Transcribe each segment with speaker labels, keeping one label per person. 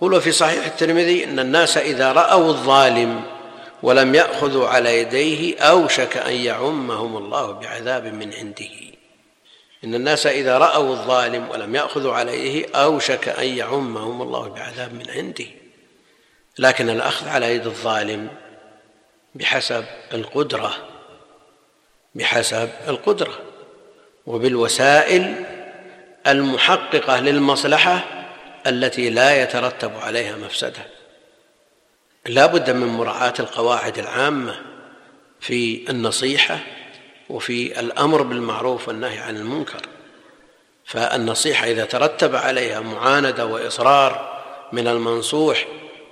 Speaker 1: يقول وفي صحيح الترمذي إن الناس إذا رأوا الظالم ولم يأخذوا على يديه أوشك أن يعمهم الله بعذاب من عنده. إن الناس إذا رأوا الظالم ولم يأخذوا على يديه أوشك أن يعمهم الله بعذاب من عنده. لكن الأخذ على يد الظالم بحسب القدرة بحسب القدرة وبالوسائل المحققة للمصلحة التي لا يترتب عليها مفسدة. لا بد من مراعاة القواعد العامة في النصيحة وفي الأمر بالمعروف والنهي عن المنكر. فالنصيحة إذا ترتب عليها معاندة وإصرار من المنصوح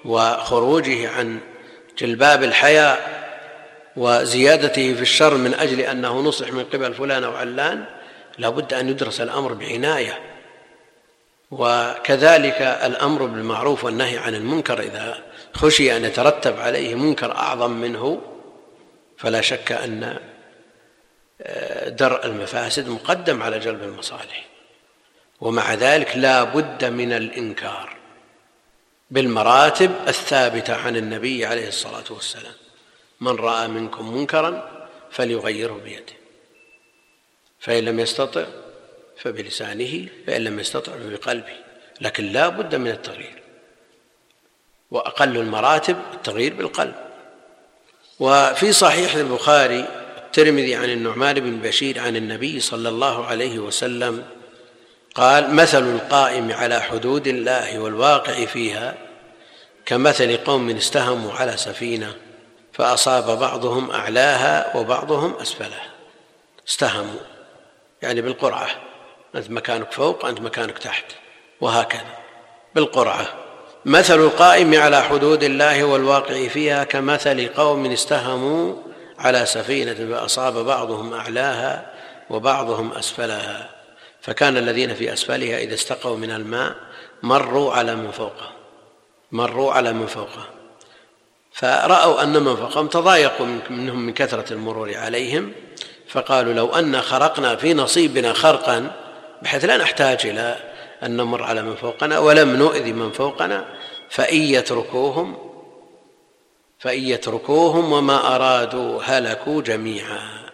Speaker 1: وخروجه عن جلباب الحياء وزيادته في الشر من أجل أنه نصح من قبل فلان أو علان لا بد أن يدرس الأمر بعناية. وكذلك الأمر بالمعروف والنهي عن المنكر إذا خشي أن يترتب عليه منكر أعظم منه فلا شك أن آه، درء المفاسد مقدم على جلب المصالح. ومع ذلك لا بد من الإنكار بالمراتب الثابتة عن النبي عليه الصلاة والسلام. من رأى منكم منكرا فليغيره بيده. فإن لم يستطع فبلسانه فإن لم يستطع فبقلبه لكن لا بد من التغيير. وأقل المراتب التغيير بالقلب. وفي صحيح البخاري الترمذي عن النعمان بن بشير عن النبي صلى الله عليه وسلم قال مثل القائم على حدود الله والواقع فيها كمثل قوم استهموا على سفينة فأصاب بعضهم أعلاها وبعضهم أسفلها. استهموا يعني بالقرعة. أنت مكانك فوق أنت مكانك تحت وهكذا. بالقرعة. مثل القائم على حدود الله والواقع فيها كمثل قوم استهموا على سفينة فأصاب بعضهم أعلاها وبعضهم أسفلها. فكان الذين في أسفلها إذا استقوا من الماء مروا على من فوقه. مروا على من فوقه. فرأوا أن من فوقهم تضايقوا منهم من كثرة المرور عليهم. فقالوا لو أن خرقنا في نصيبنا خرقا بحيث لا نحتاج إلى أن نمر على من فوقنا ولم نؤذي من فوقنا فإن يتركوهم فإن يتركوهم وما أرادوا هلكوا جميعا.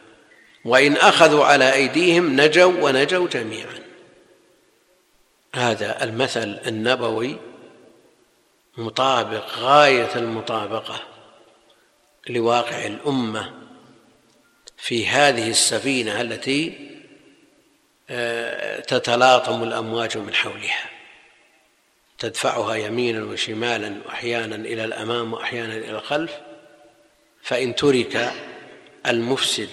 Speaker 1: وإن أخذوا على أيديهم نجوا ونجوا جميعا. هذا المثل النبوي مطابق غاية المطابقة لواقع الأمة في هذه السفينة التي تتلاطم الأمواج من حولها تدفعها يمينا وشمالا وأحيانا إلى الأمام وأحيانا إلى الخلف فإن ترك المفسد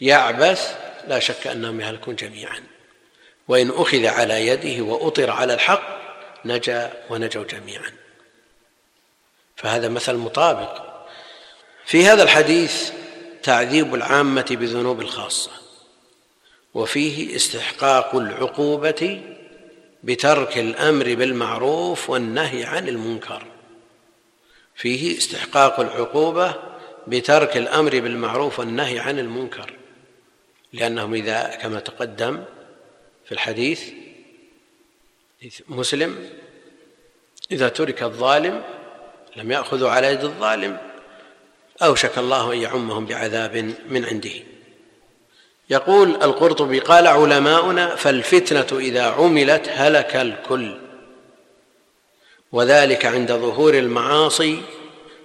Speaker 1: يعبث لا شك أنهم يهلكون جميعا. وإن أخذ على يده وأطر على الحق نجا ونجوا جميعا. فهذا مثل مطابق. في هذا الحديث تعذيب العامة بذنوب الخاصة. وفيه استحقاق العقوبة بترك الأمر بالمعروف والنهي عن المنكر. فيه استحقاق العقوبة بترك الأمر بالمعروف والنهي عن المنكر. لأنهم إذا كما تقدم في الحديث مسلم إذا ترك الظالم لم ياخذوا على يد الظالم أوشك الله أن يعمهم بعذاب من عنده. يقول القرطبي قال علماؤنا فالفتنة إذا عملت هلك الكل. وذلك عند ظهور المعاصي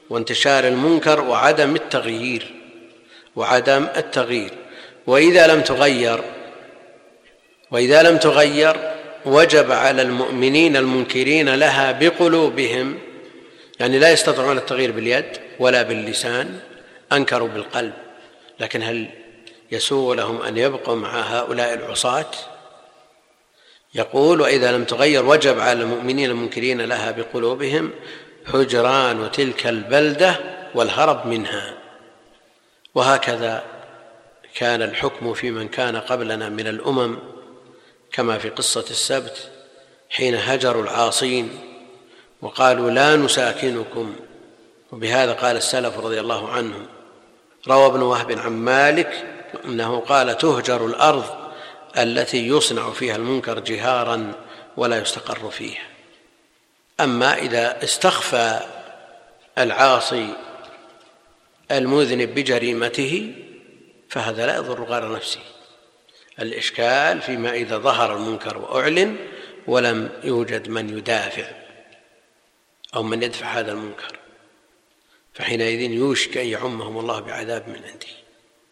Speaker 1: وانتشار المنكر وعدم التغيير وعدم التغيير. وإذا لم تغير وإذا لم تغير وجب على المؤمنين المنكرين لها بقلوبهم يعني لا يستطيعون التغيير باليد ولا باللسان أنكروا بالقلب. لكن هل يسوغ لهم أن يبقوا مع هؤلاء العصاة؟ يقول وإذا لم تغير وجب على المؤمنين المنكرين لها بقلوبهم هجران تلك البلدة والهرب منها. وهكذا كان الحكم في من كان قبلنا من الأمم كما في قصة السبت حين هجروا العاصين وقالوا لا نساكنكم. وبهذا قال السلف رضي الله عنهم. روى ابن وهب عن مالك أنه قال تهجر الأرض التي يصنع فيها المنكر جهارا ولا يستقر فيها. أما إذا استخفى العاصي المذنب بجريمته فهذا لا يضر غير نفسه. الإشكال فيما إذا ظهر المنكر وأعلن ولم يوجد من يدافع أو من يدفع هذا المنكر. فحينئذ يوشك أن يعمهم الله بعذاب من عنده.